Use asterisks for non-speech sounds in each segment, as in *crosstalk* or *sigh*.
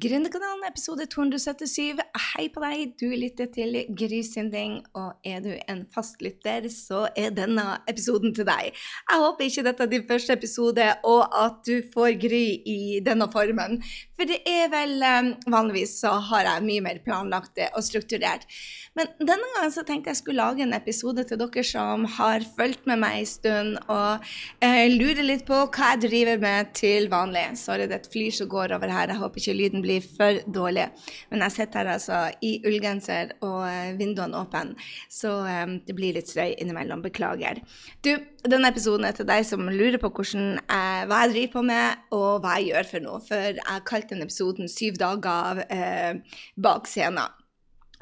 Gründerkanalen, episode 277. Hei på deg, du lytter til Grysynding, og er du en fastlytter, så er denne episoden til deg. Jeg håper ikke dette er din første episode, og at du får Gry i denne formen. For det er vel um, Vanligvis så har jeg mye mer planlagt og strukturert. Men denne gangen så tenkte jeg skulle lage en episode til dere som har fulgt med meg en stund, og eh, lurer litt på hva jeg driver med til vanlig. Sorry, det er et fly som går over her. Jeg håper ikke lyden blir for dårlig. Men jeg sitter her altså i ullgenser og eh, vinduene åpne, så um, det blir litt støy innimellom. Beklager. Du, denne episoden er til deg som lurer på hvordan jeg, hva jeg driver på med, og hva jeg gjør for noe. For jeg kalte denne episoden 'Syv dager eh, bak scenen'.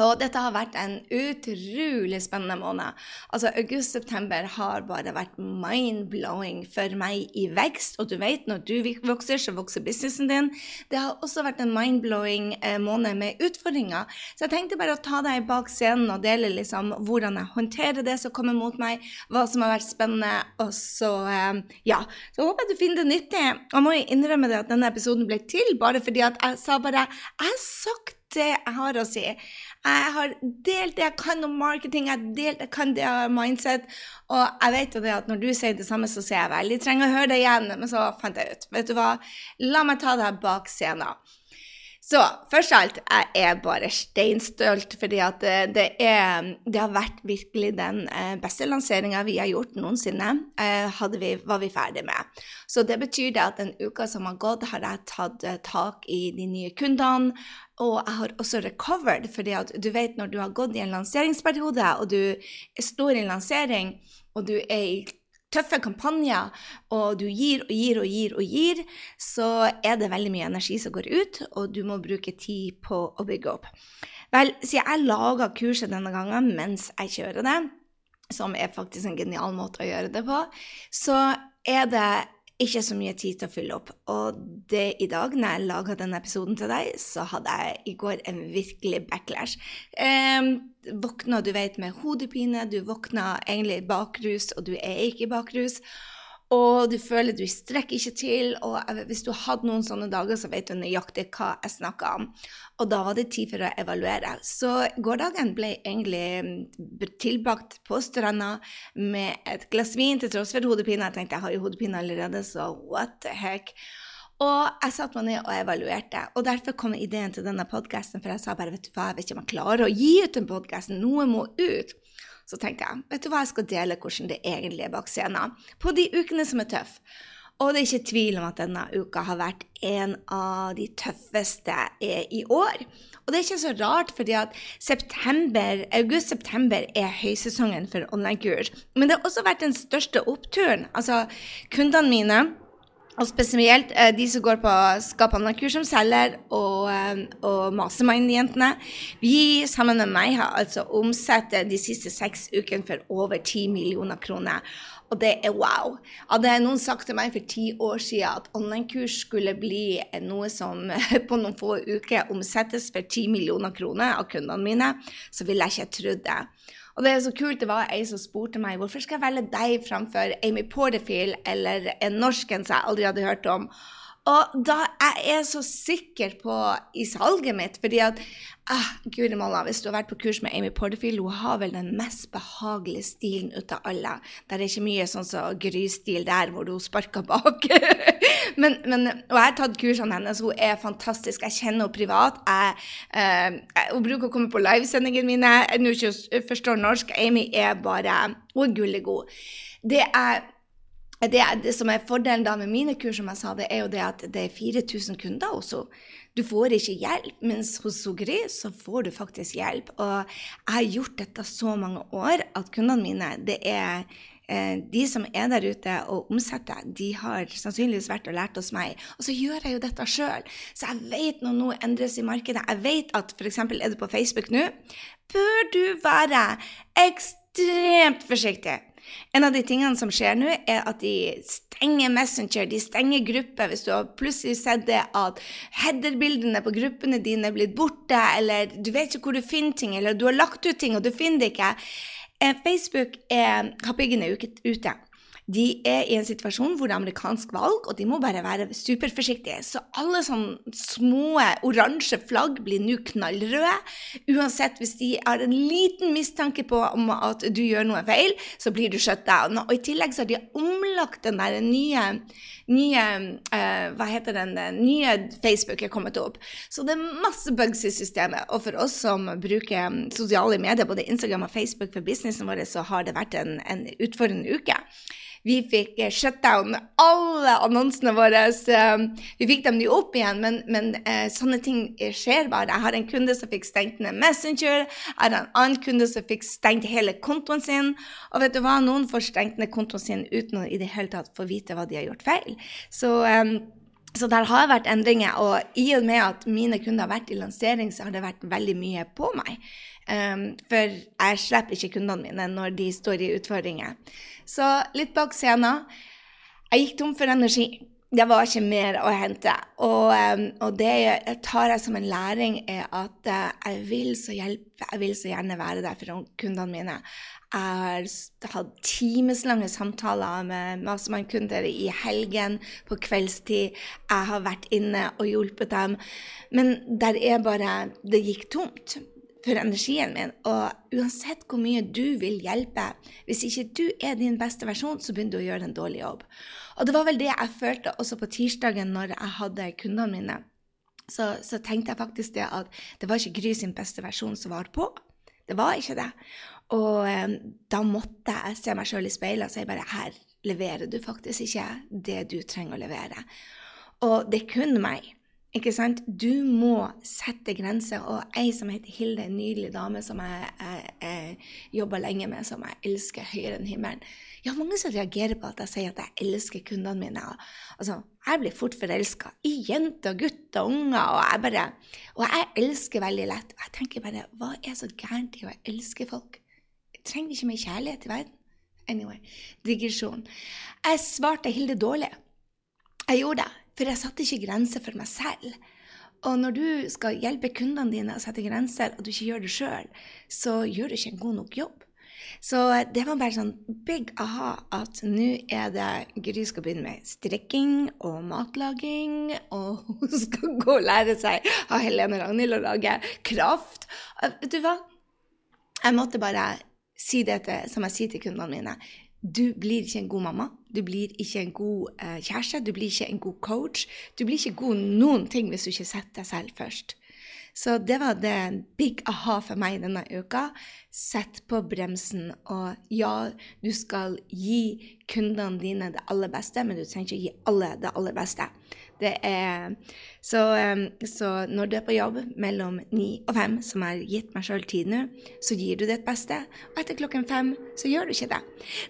Og dette har vært en utrolig spennende måned. Altså, August-september har bare vært mind-blowing for meg i vekst. Og du vet, når du vokser, så vokser businessen din. Det har også vært en mind-blowing eh, måned med utfordringer. Så jeg tenkte bare å ta deg bak scenen og dele liksom hvordan jeg håndterer det som kommer mot meg, hva som har vært spennende. Og så, eh, ja. Så håper jeg du finner det nyttig. Jeg må jo innrømme det at denne episoden ble til bare fordi at jeg sa bare Jeg har sagt det jeg har å si. Jeg har delt det jeg kan om marketing, jeg har delt det jeg kan om mindset. Og jeg vet jo det at når du sier det samme, så sier jeg vel, de trenger å høre det igjen. Men så fant jeg ut. Vet du hva, la meg ta det her bak scenen. Så først av alt, jeg er bare steinstolt, fordi at det, er, det har vært virkelig den eh, beste lanseringa vi har gjort noensinne, eh, vi, var vi ferdig med. Så det betyr det at den uka som har gått, har jeg tatt eh, tak i de nye kundene. Og jeg har også recovered, fordi at du vet når du har gått i en lanseringsperiode, og du står i en lansering, og du er i tøffe kampanjer, og du gir og gir og gir og gir, så er det veldig mye energi som går ut, og du må bruke tid på å bygge opp. Vel, siden jeg laga kurset denne gangen mens jeg kjører det, som er faktisk en genial måte å gjøre det på, så er det ikke så mye tid til å fylle opp. Og det i dag, når jeg laga denne episoden til deg, så hadde jeg i går en virkelig backlash. Eh, våkna, du vet, med hodepine, du våkna egentlig bakrus, og du er ikke bakrus og du føler du strekker ikke til. Og hvis du hadde noen sånne dager, så vet du nøyaktig hva jeg snakker om. Og da var det tid for å evaluere. Så gårsdagen ble egentlig mm, tilbakt på stranda med et glass vin til tross for hodepine. Jeg tenkte jeg har jo hodepine allerede, så what the heck. Og jeg satte meg ned og evaluerte. Og derfor kom ideen til denne podkasten, for jeg sa bare vet du hva, jeg vet ikke om jeg klarer å gi ut den podkasten. Noe må ut. Så tenkte jeg vet du hva, jeg skal dele hvordan det egentlig er bak scenen på de ukene som er tøffe. Og det er ikke tvil om at denne uka har vært en av de tøffeste i år. Og det er ikke så rart, fordi at august-september er høysesongen for online-kurs. Men det har også vært den største oppturen. Altså, kundene mine og spesielt eh, de som går på Skap kurs som selger, og, eh, og Mastermind-jentene. Vi sammen med meg har altså omsatt de siste seks ukene for over ti millioner kroner. Og det er wow. Hadde noen sagt til meg for ti år siden at online-kurs skulle bli noe som *laughs* på noen få uker omsettes for ti millioner kroner av kundene mine, så ville jeg ikke trodd det. Og det er så kult, det var ei som spurte meg hvorfor skal jeg velge deg framfor Amy Porterfield eller en norsken som jeg aldri hadde hørt om. Og da jeg er så sikker på i salget mitt, fordi at ah, Guri malla, hvis du har vært på kurs med Amy Porterfield, hun har vel den mest behagelige stilen ut av alle. Det er ikke mye sånn som så Gry-stil der hvor hun sparker bak. *laughs* men, men, og jeg har tatt kursene hennes. Hun er fantastisk. Jeg kjenner henne privat. Jeg, eh, hun bruker å komme på livesendingene mine. Jeg nå ikke forstår norsk. Amy er bare Hun er gullegod. Det er det, det, som er fordelen da med mine kurs, som jeg sa, det er jo det at det er 4000 kunder også. Du får ikke hjelp, mens hos Sugri så får du faktisk hjelp. Og jeg har gjort dette så mange år at kundene mine, det er Eh, de som er der ute og omsetter, de har sannsynligvis vært og lært hos meg. Og så gjør jeg jo dette sjøl. Så jeg vet når noe endres i markedet. Jeg vet at f.eks. er du på Facebook nå, bør du være ekstremt forsiktig. En av de tingene som skjer nå, er at de stenger Messenger, de stenger grupper. Hvis du har plutselig sett det at header-bildene på gruppene dine er blitt borte, eller du vet ikke hvor du finner ting, eller du har lagt ut ting og du finner det ikke. Eh, Facebook er, har piggene ute. De er i en situasjon hvor det er amerikansk valg, og de må bare være superforsiktige. Så alle sånne små oransje flagg blir nå knallrøde. Uansett, hvis de har en liten mistanke på om at du gjør noe feil, så blir du shut down. Og i tillegg så har de omlagt den der nye, nye uh, Hva heter den nye Facebook er kommet opp. Så det er masse bugs i systemet. Og for oss som bruker sosiale medier, både Instagram og Facebook for businessen vår, så har det vært en, en utfordrende uke. Vi fikk eh, shutdown alle annonsene våre. Vi fikk dem jo opp igjen, men, men eh, sånne ting skjer bare. Jeg har en kunde som fikk stengt ned Messenger. Jeg har en annen kunde som fikk stengt hele kontoen sin. Og vet du hva, noen får stengt ned kontoen sin uten å i det hele tatt få vite hva de har gjort feil. Så um, så der har vært endringer, og i og med at mine kunder har vært i lansering, så har det vært veldig mye på meg. Um, for jeg slipper ikke kundene mine når de står i utfordringer. Så litt bak scenen. Jeg gikk tom for energi. Det var ikke mer å hente. Og, um, og det tar jeg som en læring, er at uh, jeg vil så hjelpe, jeg vil så gjerne være der for kundene mine. Jeg har hatt timeslange samtaler med Mastermann-kunder i helgen, på kveldstid. Jeg har vært inne og hjulpet dem. Men der er bare Det gikk tomt for energien min. Og uansett hvor mye du vil hjelpe, hvis ikke du er din beste versjon, så begynner du å gjøre en dårlig jobb. Og det var vel det jeg følte også på tirsdagen når jeg hadde kundene mine. Så, så tenkte jeg faktisk det at det var ikke Gry sin beste versjon som var på. Det var ikke det. Og um, da måtte jeg se meg sjøl i speilet og si bare her leverer du faktisk ikke det du trenger å levere. Og det er kun meg ikke sant? Du må sette grenser. Og ei som heter Hilde, en nydelig dame som jeg, jeg, jeg jobber lenge med, som jeg elsker høyere enn himmelen. Jeg har mange som reagerer på at jeg sier at jeg elsker kundene mine. Altså, jeg blir fort forelska i jenter, gutter, unger, og jeg bare Og jeg elsker veldig lett. Og Jeg tenker bare, hva er så gærent i å elske folk? Jeg trenger ikke mer kjærlighet i verden. Anyway, digresjon. Jeg svarte Hilde dårlig. Jeg gjorde det. For jeg satte ikke grenser for meg selv. Og når du skal hjelpe kundene dine å sette grenser, og du ikke gjør det sjøl, så gjør du ikke en god nok jobb. Så det var bare sånn big aha at nå er det Gry skal begynne med strikking og matlaging, og *laughs* hun skal gå og lære seg av Helene Ragnhild å lage kraft. Vet du hva? Jeg måtte bare si det til, som jeg sier til kundene mine. Du blir ikke en god mamma, du blir ikke en god eh, kjæreste, du blir ikke en god coach. Du blir ikke god noen ting hvis du ikke setter deg selv først. Så det var det big aha for meg denne uka. Sett på bremsen. Og ja, du skal gi kundene dine det aller beste, men du trenger ikke gi alle det aller beste. Det er, så, så, når du er på jobb mellom ni og fem, som har gitt meg sjøl tid nå, så gir du ditt beste. Og etter klokken fem så gjør du ikke det.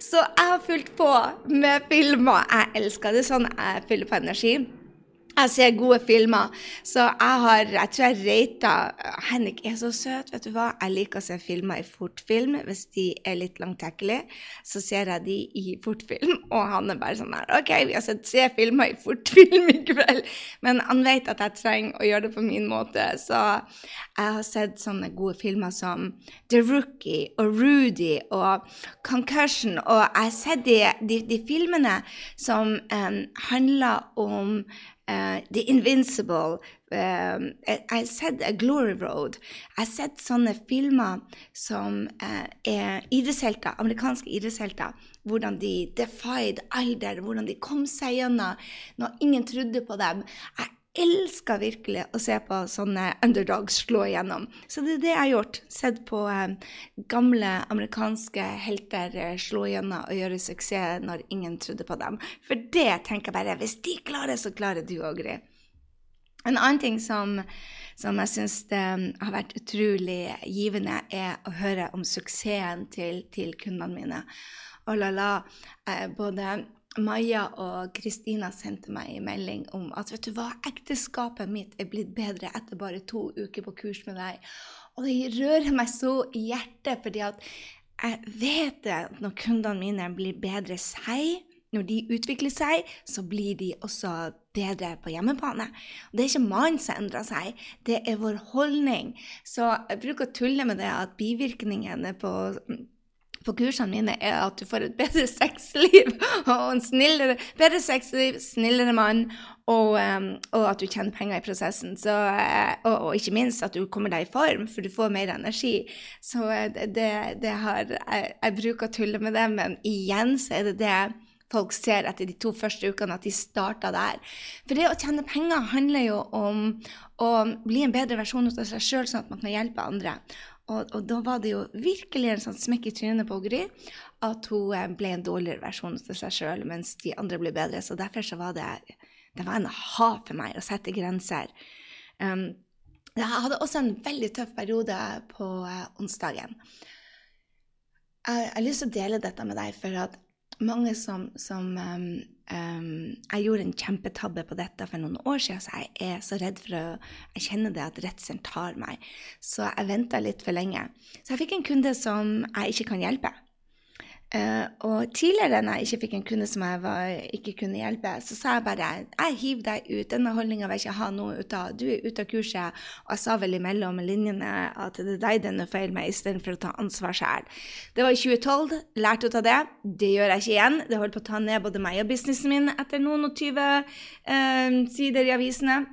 Så jeg har fulgt på med filmer. Jeg elsker det sånn. Jeg fyller på energi. Jeg ser gode filmer. Så jeg har Jeg tror jeg rata Henrik er så søt, vet du hva. Jeg liker å se filmer i fortfilm. Hvis de er litt langtekkelige, så ser jeg de i fortfilm. *laughs* Og han er bare sånn her OK, vi har sett tre filmer i fortfilm i kveld. Men han vet at jeg trenger å gjøre det på min måte. Så jeg har sett sånne gode filmer som The Rookie og Rudy og Concussion. Og jeg har sett de, de, de filmene som um, handler om Uh, The Invincible. Uh, jeg har sett A Glory Road. Jeg har sett sånne filmer som uh, er idrettshelter, amerikanske idrettshelter. Hvordan de defied alder, hvordan de kom seg gjennom når ingen trodde på dem. Jeg elsker virkelig å se på sånne underdogs slå igjennom. Så det er det jeg har gjort. Sett på eh, gamle amerikanske helter eh, slå igjennom og gjøre suksess når ingen trodde på dem. For det tenker jeg bare Hvis de klarer, så klarer du òg, Gry. En annen ting som, som jeg syns eh, har vært utrolig givende, er å høre om suksessen til, til kundene mine. Oh la la, eh, både Maja og Kristina sendte meg en melding om at vet du hva, ekteskapet mitt er blitt bedre etter bare to uker på kurs med deg. Og det rører meg så i hjertet, fordi at jeg vet at når kundene mine blir bedre seg, når de utvikler seg, så blir de også bedre på hjemmebane. Det er ikke mannen som endrer seg, det er vår holdning. Så jeg bruker å tulle med det at bivirkningene på på kursene mine, er at du får et bedre *laughs* sexliv og en snillere, bedre sexliv, snillere mann, og, um, og, at du tjener penger i prosessen. Så, uh, og, og, ikke minst at du kommer deg i form, for du får mer energi. Så uh, det, det, har jeg, jeg bruker å tulle med det, men igjen så er det det folk ser etter de to første ukene, at de starta der. For det å tjene penger handler jo om å bli en bedre versjon av seg sjøl, sånn at man kan hjelpe andre. Og, og, da var det jo virkelig en sånn smekk i trynet på Gry at hun eh, ble en dårligere versjon av seg sjøl, mens de andre ble bedre. Så derfor så var det, det var en ha for meg å sette grenser. Um, jeg hadde også en veldig tøff periode på uh, onsdagen. Jeg, jeg har lyst til å dele dette med deg, for at mange som, som um, um, Jeg gjorde en kjempetabbe på dette for noen år siden, så jeg er så redd for å Jeg kjenner det at redselen tar meg. Så jeg venta litt for lenge. Så jeg fikk en kunde som jeg ikke kan hjelpe. Uh, og tidligere, når jeg ikke fikk en kunde som jeg var, ikke kunne hjelpe, så sa jeg bare jeg hiver deg ut. Denne holdninga vil jeg ikke ha noe ut av. Du er ute av kurset. Og jeg sa vel imellom linjene at det er deg den er feil med, istedenfor å ta ansvar sjøl. Det var i 2012. Lærte ut av det. Det gjør jeg ikke igjen. Det holdt på å ta ned både meg og businessen min etter noen og tyve uh, sider i avisene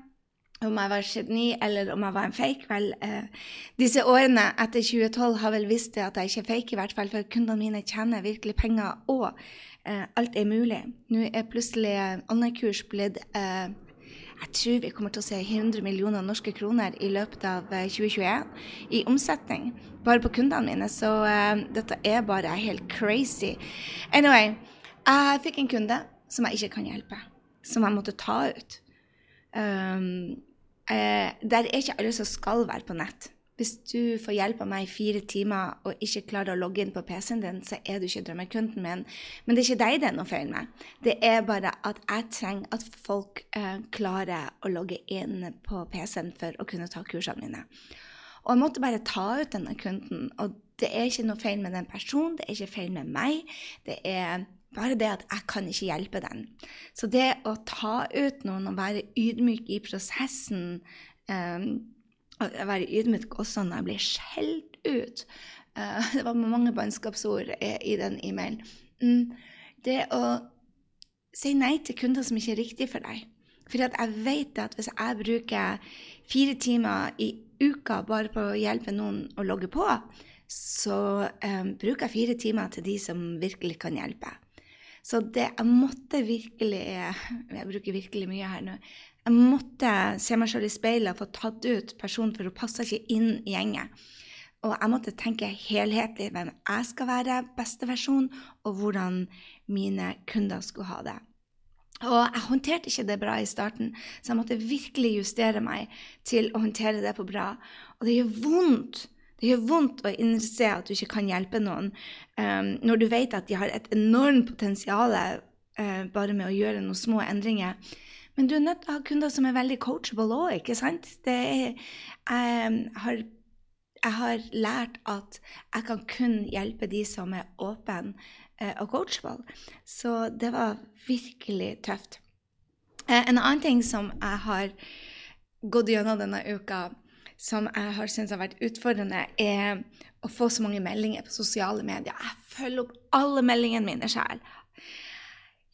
om jeg var geni eller om jeg var en fake. Vel, eh, disse årene etter 2012 har vel visst at jeg ikke er fake, i hvert fall, for kundene mine tjener virkelig penger, og eh, alt er mulig. Nå er plutselig Andøy-kurs blitt eh, jeg tror vi kommer til å se 100 millioner norske kroner i løpet av 2021 eh, i omsetning bare på kundene mine, så uh, dette er bare helt crazy. Anyway, jeg fikk en kunde som jeg ikke kan hjelpe, som jeg måtte ta ut. Um, eh, der er ikke alle som skal være på nett. Hvis du får hjelp av meg i fire timer og ikke klarer å logge inn på PC-en din, så er du ikke drømmekunden min. Men det er ikke deg det er noe feil med. Det er bare at jeg trenger at folk eh, klarer å logge inn på PC-en for å kunne ta kursene mine. Og jeg måtte bare ta ut denne kunden. Og det er ikke noe feil med den personen, det er ikke feil med meg. Det er bare det at jeg kan ikke hjelpe den. Så det å ta ut noen og være ydmyk i prosessen um, Være ydmyk også når jeg blir skjelt ut uh, *laughs* Det var mange bannskapsord i den e-mailen. Um, det å si nei til kunder som ikke er riktig for deg. For jeg vet at hvis jeg bruker fire timer i uka bare på å hjelpe noen å logge på, så um, bruker jeg fire timer til de som virkelig kan hjelpe. Så det Jeg måtte virkelig Jeg bruker virkelig mye her nå. Jeg måtte se meg selv i speilet og få tatt ut personen, for hun passa ikke inn i gjengen. Og jeg måtte tenke helhetlig hvem jeg skal være, beste versjon, og hvordan mine kunder skulle ha det. Og jeg håndterte ikke det bra i starten, så jeg måtte virkelig justere meg til å håndtere det på bra. Og det gjør vondt det gjør vondt å innse at du ikke kan hjelpe noen um, når du vet at de har et enormt potensial uh, bare med å gjøre noen små endringer. Men du er nødt til å ha kunder som er veldig coachable òg, ikke sant? Er, um, har, jeg har lært at jeg kan kun hjelpe de som er åpne uh, og coachable. Så det var virkelig tøft. Uh, en annen ting som jeg har gått gjennom denne uka, som jeg har syntes har vært utfordrende, er å få så mange meldinger på sosiale medier. Jeg følger opp alle meldingene mine sjøl.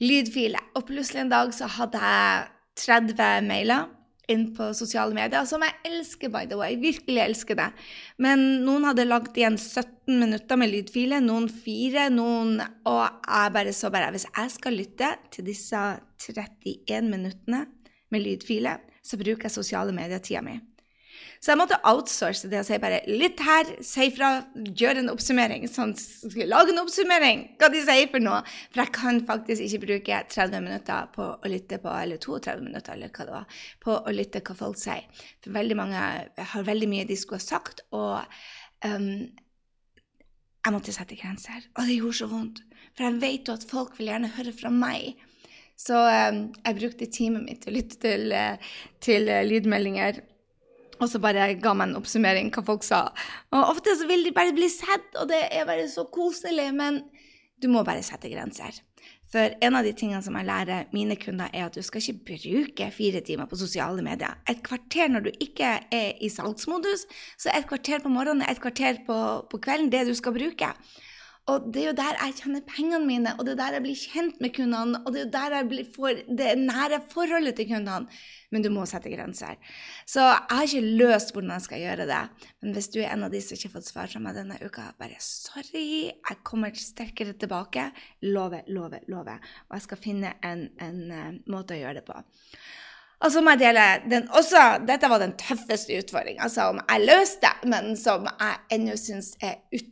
Lydfile. Og plutselig en dag så hadde jeg 30 mailer inn på sosiale medier, som jeg elsker, by the way. Virkelig elsker det. Men noen hadde lagt igjen 17 minutter med lydfile, noen fire, noen Og jeg bare så bare Hvis jeg skal lytte til disse 31 minuttene med lydfile, så bruker jeg sosiale medier-tida mi. Så jeg måtte outsource det og si bare litt her, si fra, gjør en oppsummering. Sånn, lag en oppsummering, hva de sier for noe. For jeg kan faktisk ikke bruke 30 minutter på å lytte på, eller 32 minutter, eller hva det var, på å lytte hva folk sier. For veldig mange har veldig mye de skulle ha sagt, og um, jeg måtte sette grenser. Og det gjorde så vondt. For jeg vet jo at folk vil gjerne høre fra meg. Så um, jeg brukte teamet mitt til å lytte til, uh, til uh, lydmeldinger og så bare ga meg en oppsummering hva folk sa. Og ofte så vil de bare bli sett, og det er bare så koselig. Men du må bare sette grenser. For en av de tingene som jeg lærer mine kunder, er at du skal ikke bruke fire timer på sosiale medier. Et kvarter når du ikke er i salgsmodus, så et kvarter på morgenen, et kvarter på, på kvelden, det du skal bruke. Og det er jo der jeg tjener pengene mine, og det er der jeg blir kjent med kundene, og det er jo der jeg får det nære forholdet til kundene. Men du må sette grenser. Så jeg har ikke løst hvordan jeg skal gjøre det. Men hvis du er en av de som ikke har fått svar fra meg denne uka, bare sorry, jeg kommer sterkere tilbake. Lover, lover, lover. Og jeg skal finne en, en uh, måte å gjøre det på. Og så må jeg dele den også, Dette var den tøffeste utfordringa som jeg løste, men som jeg ennå syns er ut,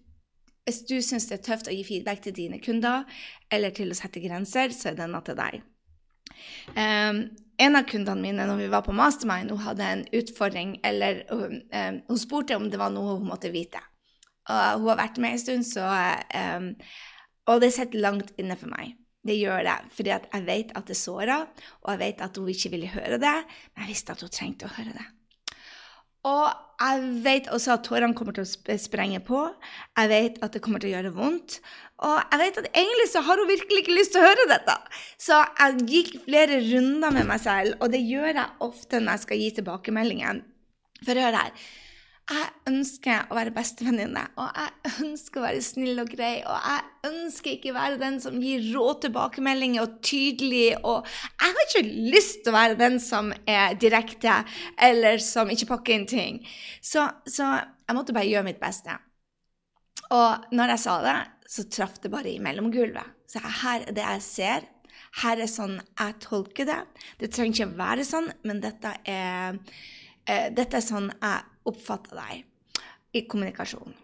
Hvis du syns det er tøft å gi feedback til dine kunder, eller til å sette grenser, så er denne til deg. Um, en av kundene mine når vi var på Mastermind, hun hadde en utfordring, eller um, um, hun spurte om det var noe hun måtte vite. Og hun har vært med en stund, så Og det sitter langt inne for meg. Det gjør det fordi jeg vet at det sårer, og jeg vet at hun ikke ville høre det, men jeg visste at hun trengte å høre det. Og jeg vet også at tårene kommer til å sprenge på. Jeg vet at det kommer til å gjøre vondt. Og jeg vet at egentlig så har hun virkelig ikke lyst til å høre dette. Så jeg gikk flere runder med meg selv, og det gjør jeg ofte når jeg skal gi tilbakemeldinger. For hør her. Jeg ønsker å være bestevenninne, og jeg ønsker å være snill og grei. Og jeg ønsker ikke å være den som gir rå tilbakemeldinger og tydelig. Og jeg har ikke lyst til å være den som er direkte, eller som ikke pakker inn ting. Så, så jeg måtte bare gjøre mitt beste. Og når jeg sa det, så traff det bare i mellomgulvet. Så her er det jeg ser. Her er sånn jeg tolker det. Det trenger ikke å være sånn, men dette er, dette er sånn jeg oppfatta deg i kommunikasjon.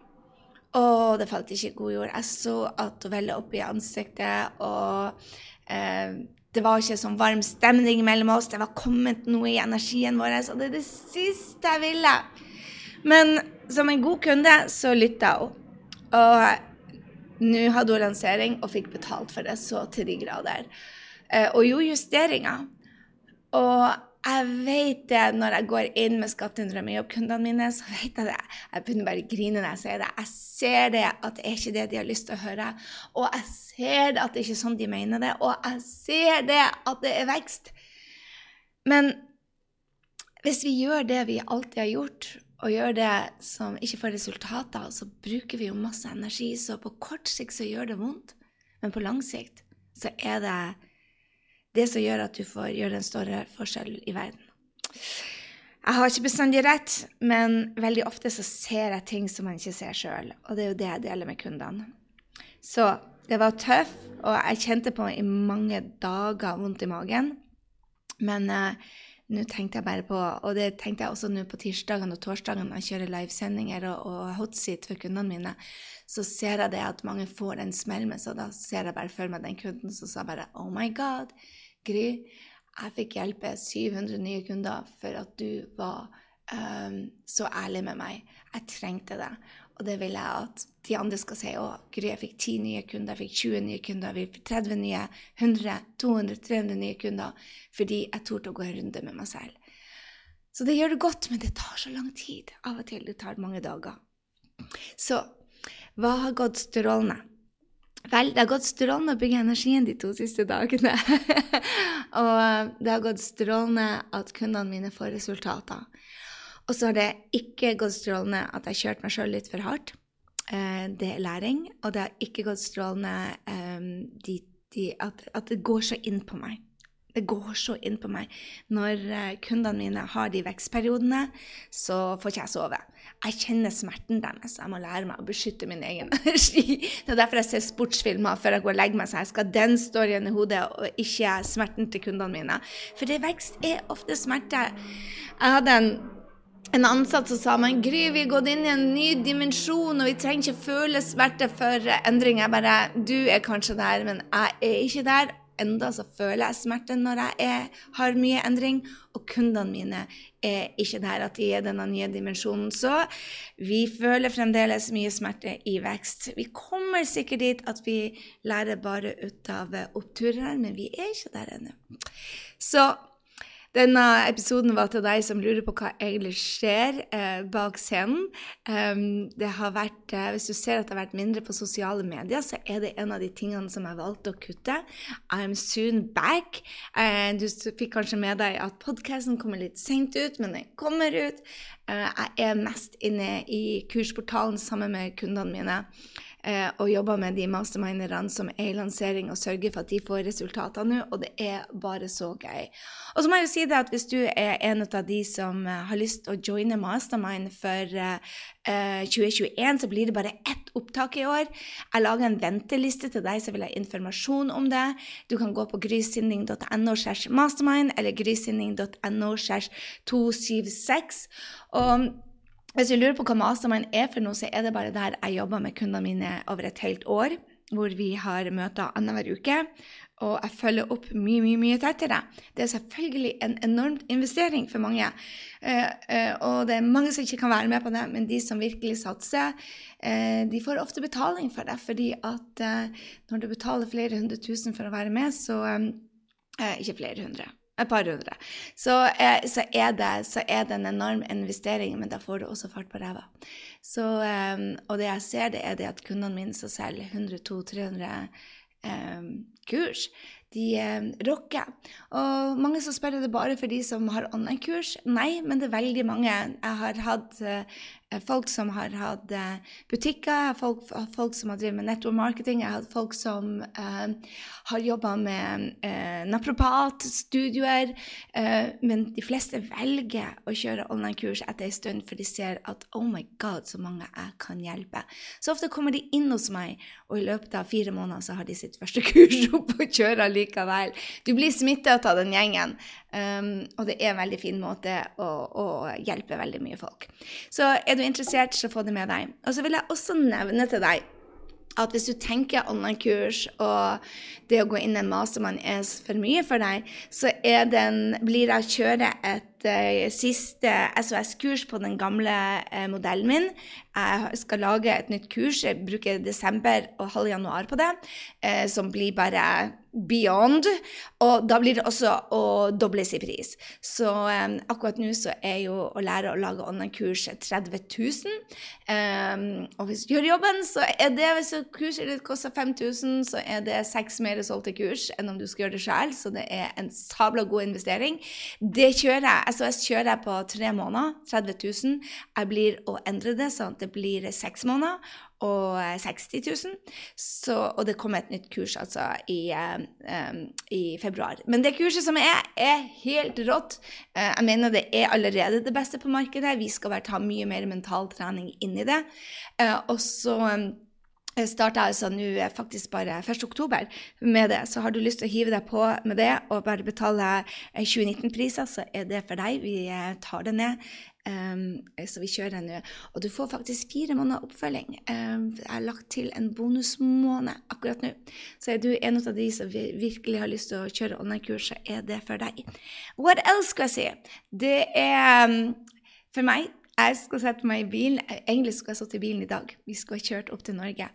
Og det falt ikke i god jord. Jeg så at hun veldig opp i ansiktet, og eh, det var ikke sånn varm stemning mellom oss. Det var kommet noe i energien vår, og det er det siste jeg ville. Men som en god kunde så lytta hun. Og nå hadde hun lansering og fikk betalt for det så til de grader. Eh, og gjorde justeringer. Og jeg vet det når jeg går inn med Skattehundre og kundene mine, så vet jeg det. Jeg begynner bare å grine når jeg sier det. Jeg ser det at det er ikke det de har lyst til å høre. Og jeg ser det at det ikke er sånn de mener det. Og jeg ser det at det er vekst. Men hvis vi gjør det vi alltid har gjort, og gjør det som ikke får resultater, så bruker vi jo masse energi. Så på kort sikt så gjør det vondt, men på lang sikt så er det det som gjør at du får gjøre en større forskjell i verden. Jeg har ikke bestandig rett, men veldig ofte så ser jeg ting som man ikke ser sjøl. Og det er jo det jeg deler med kundene. Så det var tøff, og jeg kjente på i mange dager vondt i magen. Men uh, nå tenkte jeg bare på, og det tenkte jeg også nå på tirsdagene og torsdagene når jeg kjører livesendinger og, og hotseat for kundene mine, så ser jeg det at mange får en smell med, så da ser jeg bare for meg den kunden som sa bare Oh my God, Gry, jeg fikk hjelpe 700 nye kunder for at du var um, så ærlig med meg. Jeg trengte det. Og det vil jeg at de andre skal si òg. Gry, jeg fikk 10 nye kunder, jeg fikk 20 nye kunder, vi fikk 30 nye, 100, 200, 300 nye kunder. Fordi jeg torde å gå en runde med meg selv. Så det gjør det godt, men det tar så lang tid. Av og til det tar mange dager. Så hva har gått strålende? Vel, det har gått strålende å bygge energien de to siste dagene. *laughs* og eh, det har gått strålende at kundene mine får resultater. Og så har det ikke gått strålende at jeg har kjørt meg sjøl litt for hardt. Eh, det er læring. Og det har ikke gått strålende um, de, de, at, at, det går så inn på meg. Det går så inn på meg. Når uh, kundene mine har de vekstperiodene, så får ikke jeg sove. Jeg kjenner smerten deres. Jeg må lære meg å beskytte min egen *laughs* energi. Det er derfor jeg ser sportsfilmer før jeg går og legger meg, så jeg skal den storyen i hodet, og ikke smerten til kundene mine. For det vekst er ofte smerte. Jeg hadde en en ansatt som sa men Gry, vi har gått inn i en ny dimensjon, og vi trenger ikke føle smerte for endring. Jeg bare Du er kanskje der, men jeg er ikke der enda så føler jeg smerte når jeg er, har mye endring, og kundene mine er ikke der at de er denne nye dimensjonen. Så vi føler fremdeles mye smerte i vekst. Vi kommer sikkert dit at vi lærer bare ut av oppturer, men vi er ikke der ennå. Så denne episoden var til deg som lurer på hva egentlig skjer eh, bak scenen. Um, det har vært, eh, Hvis du ser at det har vært mindre på sosiale medier, så er det en av de tingene som jeg valgte å kutte. I'm soon back. Eh, du fikk kanskje med deg at podkasten kommer litt sent ut, men den kommer ut. Eh, jeg er mest inne i kursportalen sammen med kundene mine. Eh, og jobber med de masterminderne som er i lansering, og sørger for at de får resultater nå, og det er bare så gøy. Og så må jeg jo si det at hvis du er en av de som eh, har lyst til å joine mastermind for eh, 2021, så blir det bare ett opptak i år. Jeg lager en venteliste til deg som vil ha informasjon om det. Du kan gå på grysynding.no mastermind eller grysynding.no 276. Og hvis du lurer på hva mastermind er for noe, så er det bare der jeg jobber med kundene mine over et helt år. Hvor vi har møter annenhver uke. Og jeg følger opp mye, mye mye tettere. Det er selvfølgelig en enorm investering for mange. Eh, eh, og det er mange som ikke kan være med på det, men de som virkelig satser, eh, de får ofte betaling for det. Fordi at når du betaler flere hundre tusen for å være med, så Ikke flere hundre et par hundre. Så, eh, så, er det, så, er det, en enorm investering, men da får du også fart på ræva. Eh, og det jeg ser, det er det at kundene mine som selger 100-200-300 eh, kurs, de eh, rocker. Og mange som spør er det bare for de som har online-kurs. Nei, men det er veldig mange. Jeg har hatt Eh, folk som har hatt eh, butikker, folk, folk som har drevet med network marketing, jeg har hatt folk som uh, har jobba med uh, naprapatstudioer. Uh, men de fleste velger å kjøre online-kurs etter en stund, for de ser at oh my god, så mange jeg kan hjelpe. Så ofte kommer de inn hos meg, og i løpet av fire måneder så har de sitt første *laughs* kurs opp og kjører likevel. Du blir smittet av den gjengen. Um, og det er en veldig fin måte å, å, hjelpe veldig mye folk. Så er du interessert, så få det med deg. Og så vil jeg også nevne til deg at hvis du tenker online-kurs og det å gå inn i en mastermann er for mye for deg, så den, blir det å kjøre et uh, siste SOS-kurs på den gamle uh, modellen min. Jeg skal lage et nytt kurs. Jeg bruker desember og halv januar på det, uh, som blir bare beyond. Og da blir det også å dobles i pris. Så um, akkurat nå så er jo å lære å lage online-kurs 30 000. Um, og hvis du gjør jobben, så er det hvis kurset ditt koster 5000, så er det seks mer solgte kurs enn om du skal gjøre det sjøl. Så det er en sabla god investering. Det kjører jeg. SOS kjører jeg på tre måneder. 30 000. Jeg blir å endre det sånn at det blir seks måneder og 60 000. Så, og det kommer et nytt kurs altså i, um, i, februar. Men det kurset som er, er helt rått. Uh, jeg mener det er allerede det beste på markedet. Vi skal ta mye mer mental trening inn i det. Uh, og så um, starta altså nå faktisk bare 1.10 med det. Så har du lyst til å hive deg på med det og bare betale 2019-priser, så er det for deg. Vi tar det ned. Um, så vi kjører nå. Og du får faktisk fire måneder oppfølging. Um, jeg har lagt til en bonusmåned akkurat nå. Så er du en av de som virkelig har lyst til å kjøre online-kurs, så er det for deg. What else skal jeg si? Det er um, for meg jeg skal sette meg i bilen. Egentlig skulle jeg sittet i bilen i dag. Vi skulle ha kjørt opp til Norge.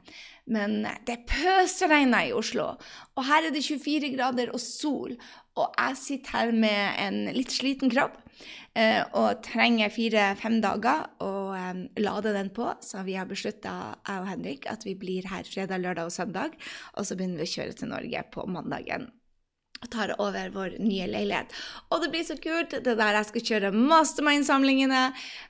Men det pøsregner i Oslo. Og her er det 24 grader og sol. Og jeg sitter her med en litt sliten kropp eh, og trenger fire-fem dager å eh, lade den på. Så vi har beslutta, jeg og Henrik, at vi blir her fredag, lørdag og søndag. Og så begynner vi å kjøre til Norge på mandagen tar over vår nye leilighet. Og det blir så kult! Det er der jeg skal kjøre mastermind-samlingene.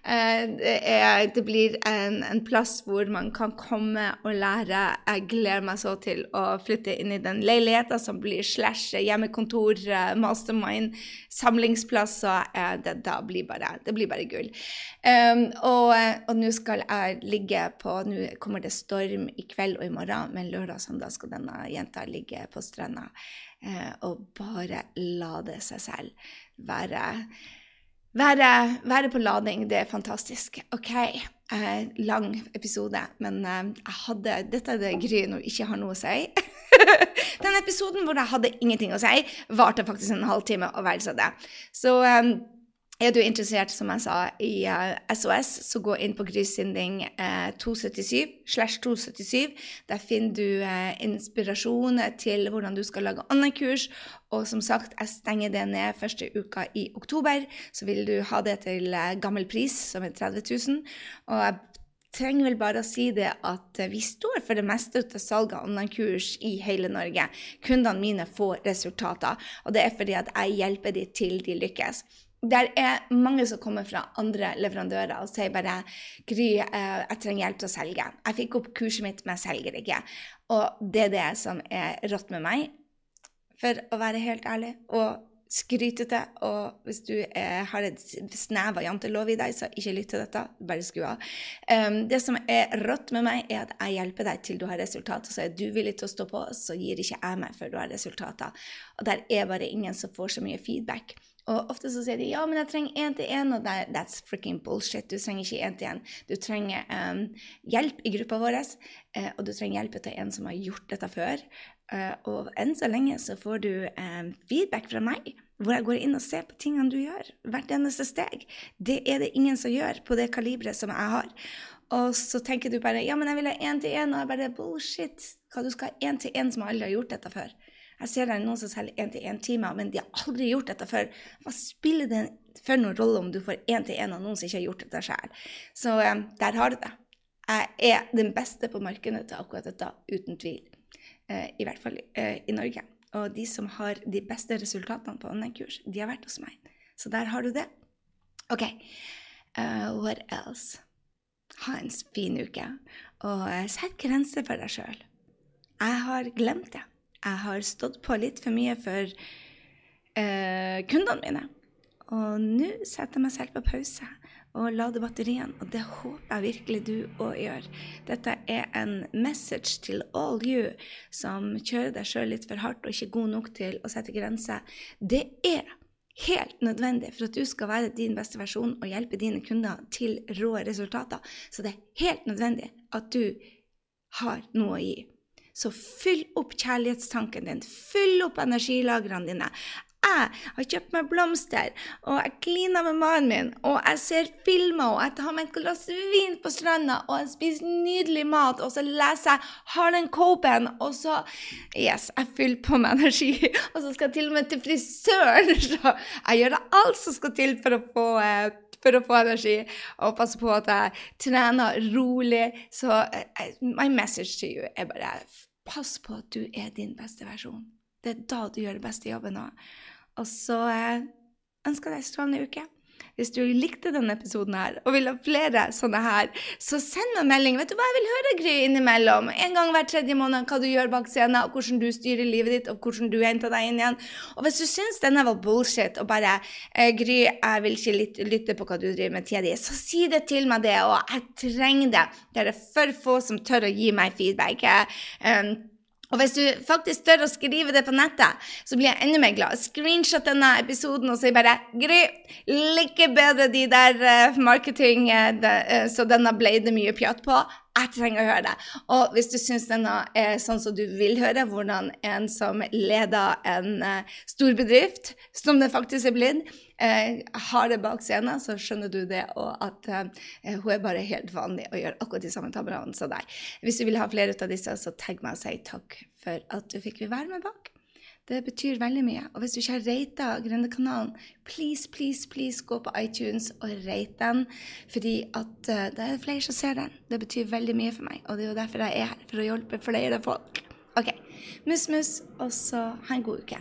Eh, det, blir en, en, plass hvor man kan komme og lære. Jeg gleder meg så til å flytte inn i den leiligheten som blir slash hjemmekontor, eh, mastermind, samlingsplasser. Det, det, blir bare, det blir bare gull. Um, og, og nå skal jeg ligge på Nå kommer det storm i kveld og i morgen, men lørdag og søndag skal denne jenta ligge på stranda eh, og bare lade seg selv. Være, være, være, på lading, det er fantastisk. OK, eh, lang episode, men eh, jeg hadde Dette er det Gry nå ikke har noe å si. *laughs* Den episoden hvor jeg hadde ingenting å si, varte faktisk en halvtime, og vel så det. Så um, er du interessert, som jeg sa, i uh, eh, SOS, så gå inn på Grysynding uh, 277 slash 277. Der finner du uh, inspirasjon til hvordan du skal lage online-kurs. Og som sagt, jeg stenger det ned første uka i oktober. Så vil du ha det til gammel pris, som er 30 000. Og jeg trenger vel bare å si det at vi står for det meste av salget av online-kurs i hele Norge. Kundene mine får resultater, og det er fordi at jeg hjelper dem til de lykkes. Der er mange som kommer fra andre leverandører og sier bare 'Gry, eh, jeg trenger hjelp til å selge'. Jeg fikk opp kurset mitt, men jeg selger ikke. Og det er det som er rått med meg, for å være helt ærlig. Og skrytete, og hvis du eh, har et snev av jantelov i deg, så ikke lytt til dette. Bare skru av. Um, det som er rått med meg, er at jeg hjelper deg til du har resultater. Så er du villig til å stå på, så gir ikke jeg meg før du har resultater. Og der er bare ingen som får så mye feedback. Og ofte så sier de ja, men jeg trenger én-til-én, og that, that's freaking bullshit. Du trenger ikke én-til-én. Du trenger um, hjelp i gruppa vår, uh, og du trenger hjelp av en som har gjort dette før. Uh, og enn så lenge så får du um, feedback fra meg, hvor jeg går inn og ser på tingene du gjør. Hvert eneste steg. Det er det ingen som gjør på det kaliberet som jeg har. Og så tenker du bare ja, men jeg vil ha én-til-én, og jeg bare bullshit. Hva du skal ha én-til-én som aldri har gjort dette før? Jeg ser det noen som selger én-til-én-timer, men de har aldri gjort dette før. Hva spiller det for noen rolle om du får én-til-én av noen som ikke har gjort dette sjøl? Så um, der har du det. Jeg er den beste på markedet til akkurat dette, uten tvil. Uh, I hvert fall uh, i Norge. Og de som har de beste resultatene på online-kurs, de har vært hos meg. Så der har du det. OK. Uh, what else? Ha en fin uke. Og sett grenser for deg sjøl. Jeg har glemt det jeg har stått på litt for mye for uh, kundene mine. Og nå setter jeg meg selv på pause og lader batteriene, og det håper jeg virkelig du òg gjør. Dette er en message til all you som kjører deg sjøl litt for hardt og ikke god nok til å sette grenser. Det er helt nødvendig for at du skal være din beste versjon og hjelpe dine kunder til rå resultater. Så det er helt nødvendig at du har noe å gi. Så fyll opp kjærlighetstanken din. Fyll opp energilagrene dine. Jeg har kjøpt meg blomster, og jeg kliner med mannen min, og jeg ser filmer, og jeg tar meg et glass vin på stranda, og jeg spiser nydelig mat, og så leser jeg Harlan Copen, og så Yes, jeg fyller på med energi. *laughs* Og så skal jeg til og med til frisøren. *laughs* Så jeg gjør alt som skal til for å få eh, for å få energi, og passe på at jeg trener rolig. Så uh, my message to you er bare pass på at du er din beste versjon. Det er da du gjør det beste jobben òg. Og så uh, ønsker jeg deg en strålende uke. Hvis du likte denne episoden her og vil ha flere sånne her, så send meg en melding. Vet du hva jeg vil høre, Gry, innimellom? En gang hver tredje måned hva du gjør bak scenen, og hvordan du styrer livet ditt, og hvordan du henter deg inn igjen. Og hvis du syns denne var bullshit, og bare eh, Gry, jeg vil ikke lytte på hva du driver med tida di, så si det til meg, det, og jeg trenger det. Det er for få som tør å gi meg feedback. Um, og hvis du faktisk tør å skrive det på nettet, så blir jeg enda mer glad. Screenshot denne episoden og si bare 'Gry, like bedre de der uh, marketing, uh, de, uh, så denne ble det mye pjatt på'. Jeg trenger å høre det. Og hvis du syns denne er sånn som du vil høre, hvordan en som leder en stor bedrift, som det faktisk er blitt, uh, har det bak scenen, så skjønner du det, og at uh, hun er bare helt vanlig og gjør akkurat de samme tabbene som deg. Hvis du vil ha flere av disse, så tagg meg og si takk for at du fikk være med bak. Det betyr veldig mye. Og hvis du ikke har rata Gründerkanalen, please, please, please gå på iTunes og rate den. Fordi at uh, det er flere som ser den. Det betyr veldig mye for meg. Og det er jo derfor jeg er her, for å hjelpe flere folk. OK. Mus, mus, og så ha en god uke.